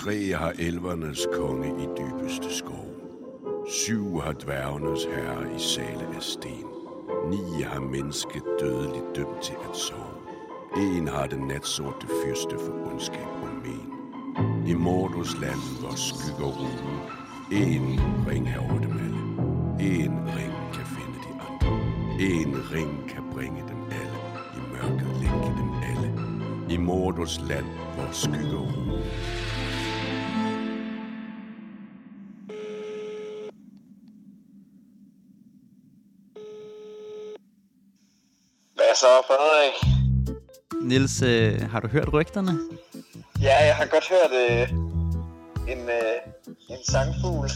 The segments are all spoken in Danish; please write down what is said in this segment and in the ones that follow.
Tre har elvernes konge i dybeste skov. Syv har dværgenes herre i sale af sten. Ni har mennesket dødeligt dømt til at sove. En har den natsorte fyrste for ondskab og men. I Mordos land, hvor skygger rugen. En ring her over dem alle. En ring kan finde de andre. En ring kan bringe dem alle. I mørket længe dem alle. I Mordos land, hvor skygger rugen. Så, Frederik? Nils, øh, har du hørt rygterne? Ja, jeg har godt hørt øh, en, øh, en sangfugl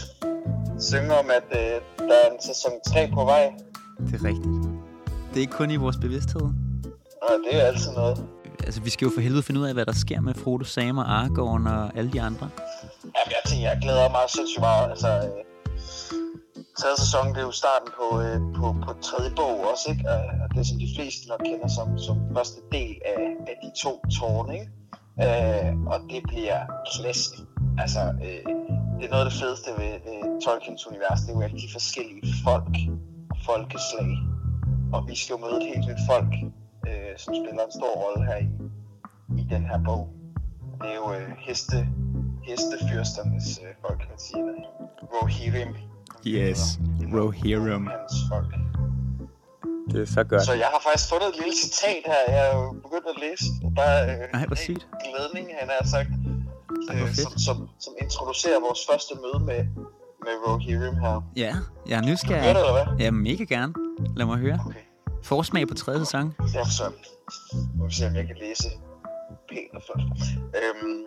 synge om, at øh, der er en sæson 3 på vej. Det er rigtigt. Det er ikke kun i vores bevidsthed. Og det er altid noget. Altså, vi skal jo for helvede finde ud af, hvad der sker med Frodo, Sam og Aragorn og alle de andre. Jamen, jeg tænker, jeg glæder mig sindssygt meget. Altså, øh, tredje sæson, det er jo starten på, øh, på, på tredje bog også, ikke? Og det, som de fleste nok kender som, som første del af, af de to tårne, ikke? Øh, og det bliver klasse. Altså, øh, det er noget af det fedeste ved, ved Tolkiens univers, det er jo alle de forskellige folk og folkeslag. Og vi skal jo møde et helt nyt folk, øh, som spiller en stor rolle her i, i den her bog. Det er jo øh, heste, hestefyrsternes øh, folk, kan man sige. Eller Rohirrim. Yes, Rohirrim. Hans folk. Det er så godt. Så jeg har faktisk fundet et lille citat her, jeg er jo begyndt at læse. Der er øh, Ej, hvor en sygt. glædning, han har sagt, Ej, øh, som, som, som introducerer vores første møde med, med Rohirrim her. Ja, jeg er nysgerrig. Gør det, eller hvad? Ja, mega gerne. Lad mig høre. Okay. Forsmag på tredje sæson. Ja, så må vi se, om jeg kan læse pænt og flot. Øhm,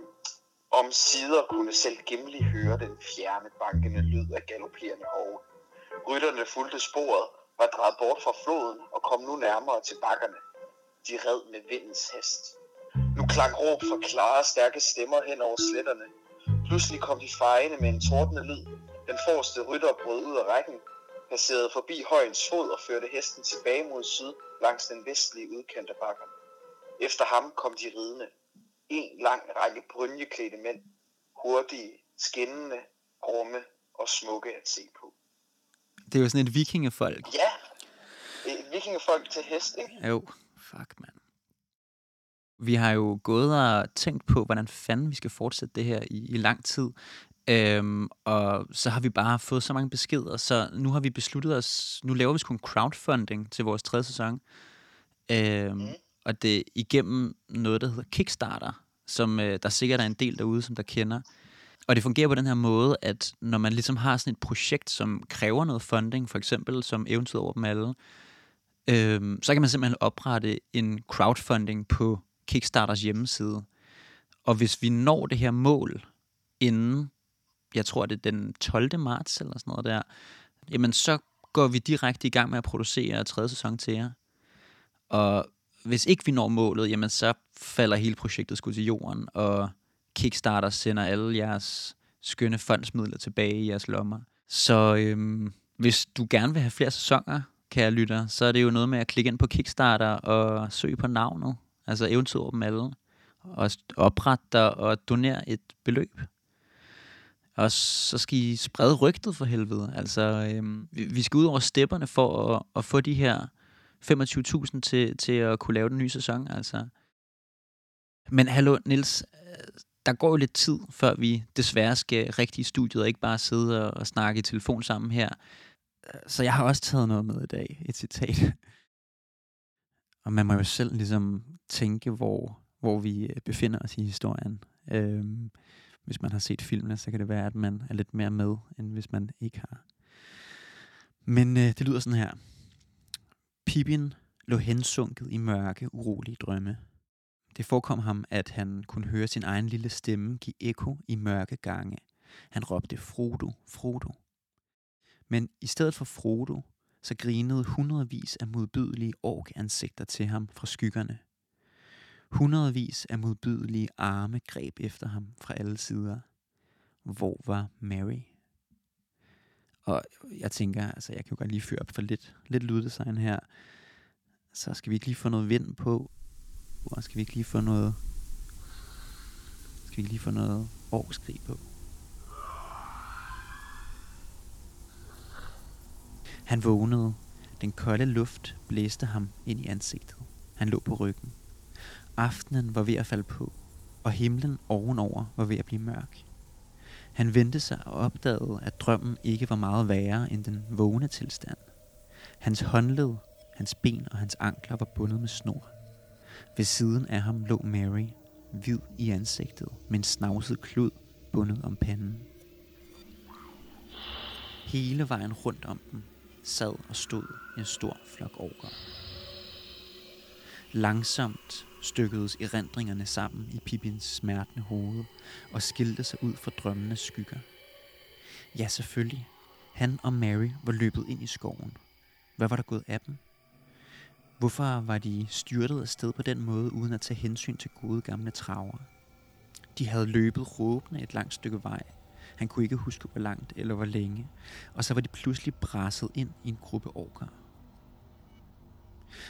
om sider kunne selv Gimli høre den fjerne bankende lyd af galopperende hove. Rytterne fulgte sporet, var drejet bort fra floden og kom nu nærmere til bakkerne. De red med vindens hest. Nu klang råb fra klare, stærke stemmer hen over sletterne. Pludselig kom de fejende med en tordende lyd. Den forreste rytter brød ud af rækken, passerede forbi højens fod og førte hesten tilbage mod syd langs den vestlige udkant af bakkerne. Efter ham kom de ridende. En lang række brynjeklædte mænd. Hurtige, skinnende, grumme og smukke at se på. Det er jo sådan et vikingefolk. Ja, et vikingefolk til hest, ikke? Jo, fuck, mand. Vi har jo gået og tænkt på, hvordan fanden vi skal fortsætte det her i, i lang tid. Øhm, og så har vi bare fået så mange beskeder, så nu har vi besluttet os, nu laver vi sgu en crowdfunding til vores tredje sæson. Øhm, Mm. Og det er igennem noget, der hedder Kickstarter, som øh, der sikkert er en del derude, som der kender. Og det fungerer på den her måde, at når man ligesom har sådan et projekt, som kræver noget funding, for eksempel som eventyr over dem alle, øh, så kan man simpelthen oprette en crowdfunding på Kickstarters hjemmeside. Og hvis vi når det her mål inden, jeg tror det er den 12. marts eller sådan noget der, jamen så går vi direkte i gang med at producere tredje sæson til jer. Og hvis ikke vi når målet, jamen så falder hele projektet skud til jorden, og Kickstarter sender alle jeres skønne fondsmidler tilbage i jeres lommer. Så øhm, hvis du gerne vil have flere sæsoner, kære lytter, så er det jo noget med at klikke ind på Kickstarter og søge på navnet, altså eventyr dem alle, og oprette dig og donere et beløb. Og så skal I sprede rygtet for helvede. Altså, øhm, vi, skal ud over stepperne for at, at få de her 25.000 til, til at kunne lave den nye sæson. Altså. Men hallo, Nils, der går jo lidt tid, før vi desværre skal rigtig i studiet og ikke bare sidde og, og snakke i telefon sammen her. Så jeg har også taget noget med i dag, et citat. Og man må jo selv ligesom tænke, hvor, hvor vi øh, befinder os i historien. Øhm, hvis man har set filmene, så kan det være, at man er lidt mere med, end hvis man ikke har. Men øh, det lyder sådan her. Pippin lå hensunket i mørke, urolige drømme. Det forekom ham, at han kunne høre sin egen lille stemme give ekko i mørke gange. Han råbte Frodo, Frodo. Men i stedet for Frodo, så grinede hundredvis af modbydelige ork-ansigter til ham fra skyggerne. Hundredvis af modbydelige arme greb efter ham fra alle sider. Hvor var Mary? Og jeg tænker, altså jeg kan jo godt lige fyre op for lidt, lidt lyddesign her. Så skal vi ikke lige få noget vind på? Hvor skal vi ikke lige få noget... Skal vi vi lige få noget årskrig på. Han vågnede. Den kolde luft blæste ham ind i ansigtet. Han lå på ryggen. Aftenen var ved at falde på, og himlen ovenover var ved at blive mørk. Han vendte sig og opdagede, at drømmen ikke var meget værre end den vågne tilstand. Hans håndled, hans ben og hans ankler var bundet med snor. Ved siden af ham lå Mary, hvid i ansigtet, med en snavset klud bundet om panden. Hele vejen rundt om dem sad og stod en stor flok orker. Langsomt stykkedes erindringerne sammen i Pippins smertende hoved og skilte sig ud fra drømmenes skygger. Ja, selvfølgelig. Han og Mary var løbet ind i skoven. Hvad var der gået af dem? Hvorfor var de styrtet afsted på den måde, uden at tage hensyn til gode gamle traver? De havde løbet råbende et langt stykke vej. Han kunne ikke huske, hvor langt eller hvor længe. Og så var de pludselig brasset ind i en gruppe orker.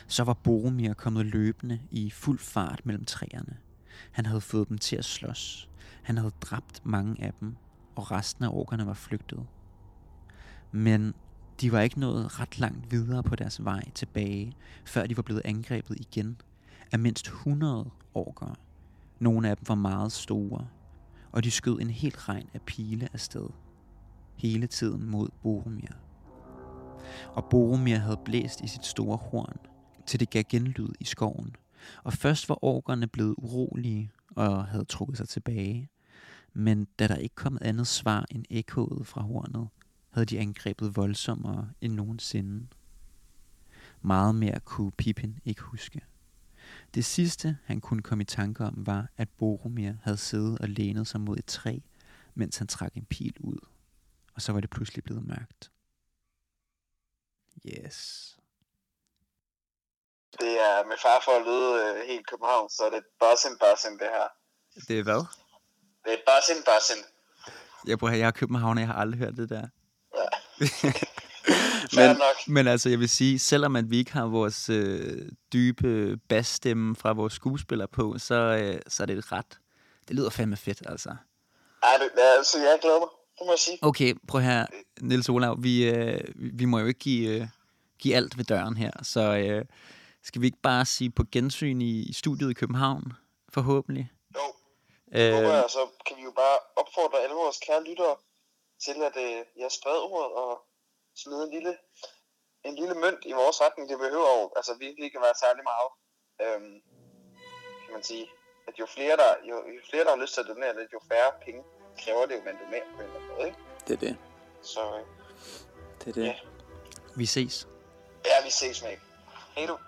Så var Boromir kommet løbende i fuld fart mellem træerne. Han havde fået dem til at slås. Han havde dræbt mange af dem, og resten af orkerne var flygtet. Men de var ikke nået ret langt videre på deres vej tilbage, før de var blevet angrebet igen af mindst 100 orker. Nogle af dem var meget store, og de skød en helt regn af pile afsted. Hele tiden mod Boromir. Og Boromir havde blæst i sit store horn, til det gav genlyd i skoven. Og først var orkerne blevet urolige og havde trukket sig tilbage. Men da der ikke kom andet svar end ekkoet fra hornet, havde de angrebet voldsommere end nogensinde. Meget mere kunne Pippin ikke huske. Det sidste, han kunne komme i tanke om, var, at Boromir havde siddet og lænet sig mod et træ, mens han trak en pil ud. Og så var det pludselig blevet mørkt. Yes. Det er med far for at lyde øh, helt København, så er det Bossin Bossin det her. Det er hvad? Det er Bossin Bossin. Jeg prøver jeg er København, og jeg har aldrig hørt det der. Ja. Men, nok. men altså, jeg vil sige, selvom at vi ikke har vores øh, dybe bassstemme fra vores skuespillere på, så, øh, så er det ret... Det lyder fandme fedt, altså. Ej, det, altså, jeg glæder mig. Det må jeg sige. Okay, prøv her, Niels Olav. Vi, øh, vi må jo ikke give, øh, give alt ved døren her, så øh, skal vi ikke bare sige på gensyn i, i studiet i København, forhåbentlig? Jo, øh. håber Øh, jeg, så kan vi jo bare opfordre alle vores kære lyttere til, at øh, jeg spreder ordet og smide en lille, en lille mønt i vores retning. Det behøver jo altså virkelig ikke at være særlig meget. Øhm, kan man sige. At jo flere, der, jo, jo flere, der har lyst til at donere lidt, jo færre penge kræver det jo, man donerer på en eller anden måde. Ikke? Det er det. Så øh, Det er det. Ja. vi ses. ja, vi ses med. Hej du.